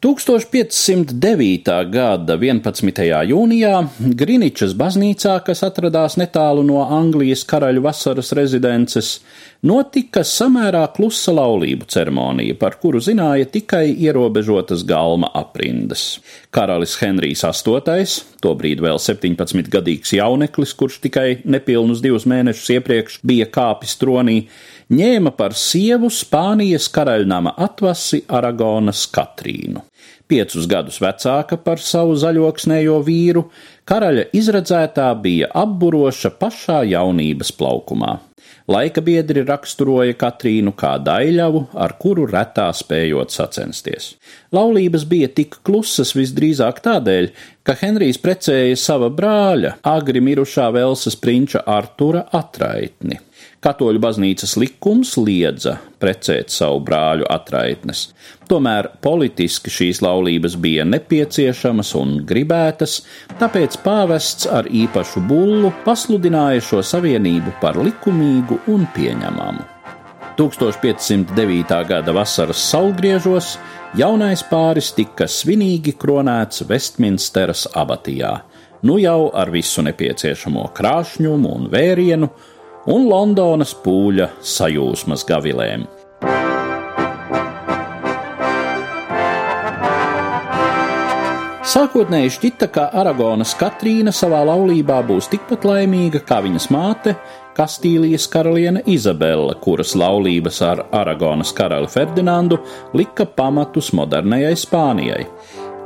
1509. gada 11. jūnijā Griničas baznīcā, kas atradās netālu no Anglijas karaļu vasaras rezidences, notika samērā klusa laulību ceremonija, par kuru zināja tikai ierobežotas galma aprindas. Karalis Henrijs VIII, tobrīd vēl 17-gadīgs jauneklis, kurš tikai nepilnus divus mēnešus iepriekš bija kāpis tronī, ņēma par sievu Spānijas karaļnama atvasi Aragonas Katrīnu piecus gadus vecāka par savu zaļoksnējo vīru, karaļa izredzētā bija apburoša pašā jaunības plaukumā. Laika biedri raksturoja Katrīnu kā daļavu, ar kuru retā spējot sacensties. Laulības bija tik klusas visdrīzāk tādēļ, ka Henrijs precēja sava brāļa, agri mirušā Velsas prinča Artura atraitni. Katoļu baznīcas likums liedza precēt savu brāļu atraitnes. Tomēr politiski šīs laulības bija nepieciešamas un gribētas, tāpēc pāvests ar īpašu bullu pasludināja šo savienību par likumīgu un pieņemamu. 1509. gada vasaras saulgriežos jaunais pāris tika svinīgi kronēts Vestminsteras abatijā, nu jau ar visu nepieciešamo krāšņumu un vērienu, un Londonas pūļa sajūsmas gavilēm. Sākotnēji šķita, ka Aragonas Katrīna savā laulībā būs tikpat laimīga kā viņas māte, Kastīlijas karaliene Izabela, kuras laulības ar Aragonas karali Ferdinandu lika pamatus modernajai Spānijai.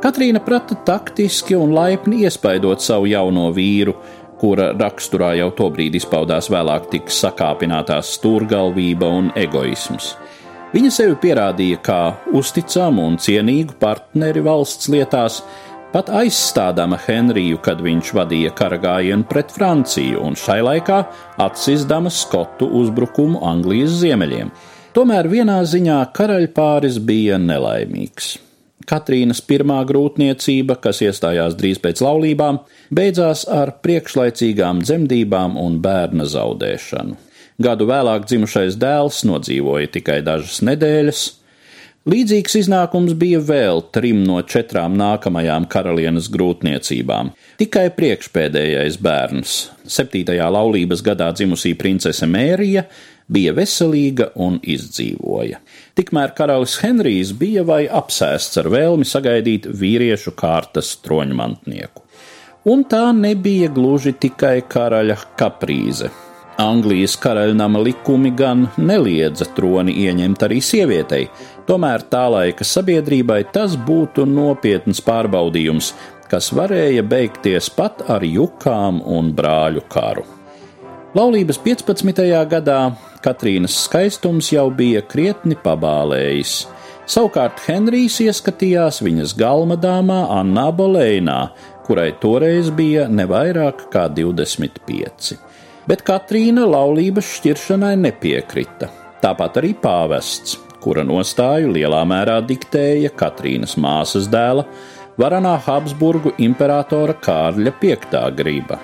Katrīna prata taktiski un laipni iespaidot savu jauno vīru, kura raksturā jau tobrīd izpaudās vēlāk tik sakāpinātās stūrgalvība un egoisms. Viņa sevi pierādīja kā uzticamu un cienīgu partneri valsts lietās, pat aizstādama Henriju, kad viņš vadīja karagājienu pret Franciju un šai laikā atsizdama skotu uzbrukumu Anglijas ziemeļiem. Tomēr vienā ziņā karaļpāris bija nelaimīgs. Katrīnas pirmā grūtniecība, kas iestājās drīz pēc laulībām, beidzās ar priekšlaicīgām dzemdībām un bērna zaudēšanu. Gadu vēlāk dzimušais dēls nodzīvoja tikai dažas nedēļas. Līdzīgs iznākums bija vēl trim no četrām nākamajām karalienes grūtniecībām. Tikai priekšpēdējais bērns, septītajā laulības gadā dzimusī princese Mērija, bija veselīga un izdzīvoja. Tikmēr karalis Henrijs bija vai apsēsts ar vēlmi sagaidīt vīriešu kārtas troņmantnieku. Un tā nebija gluži tikai karaļa kaprīze. Anglijas karaļnama likumi gan neliedza troni ieņemt arī sievietei, tomēr tā laika sabiedrībai tas būtu nopietns pārbaudījums, kas varēja beigties pat ar jukām un brāļu karu. Laulības 15. gadā Katrīnas skaistums jau bija krietni pabālējis. Savukārt Henrijs ieskatījās viņas galmadāmā Annā Bolēnā, kurai toreiz bija ne vairāk kā 25. Bet Katrīna laulības šķiršanai nepiekrita. Tāpat arī pāvests, kura nostāju lielā mērā diktēja Katrīnas māsas dēla, varanā Habsburgu imperatora Kārļa V griba.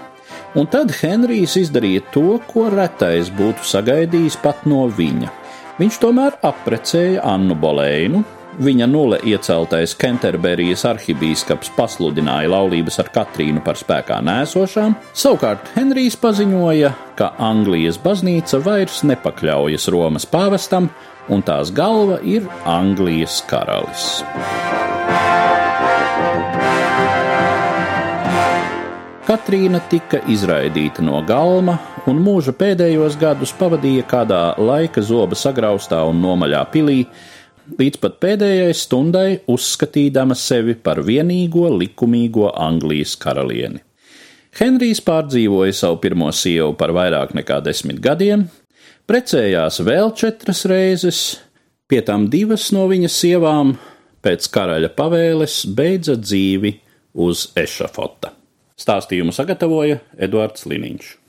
Un tad Henrijs izdarīja to, ko retais būtu sagaidījis pat no viņa. Viņš tomēr apprecēja Annu Bolēnu, viņa nulle ieceltais Kenterberijas arhibīskaps pasludināja laulības ar Katrīnu par spēkā nēsošām, savukārt Henrijs paziņoja, ka Anglijas baznīca vairs nepakļaujas Romas pāvestam, un tās galva ir Anglijas karalis. Katrīna tika izraidīta no galma un mūža pēdējos gadus pavadīja kādā laika zoba sagraustā un nomaļā pilī, līdz pat pēdējai stundai uzskatīdama sevi par vienīgo likumīgo Anglijas karalieni. Henrijs pārdzīvoja savu pirmo sievu par vairāk nekā desmit gadiem, precējās vēl četras reizes, pie tam divas no viņas sievām pēc karaļa pavēles beidza dzīvi uz ešafota. Stāstījumu sagatavoja Eduards Liniņš.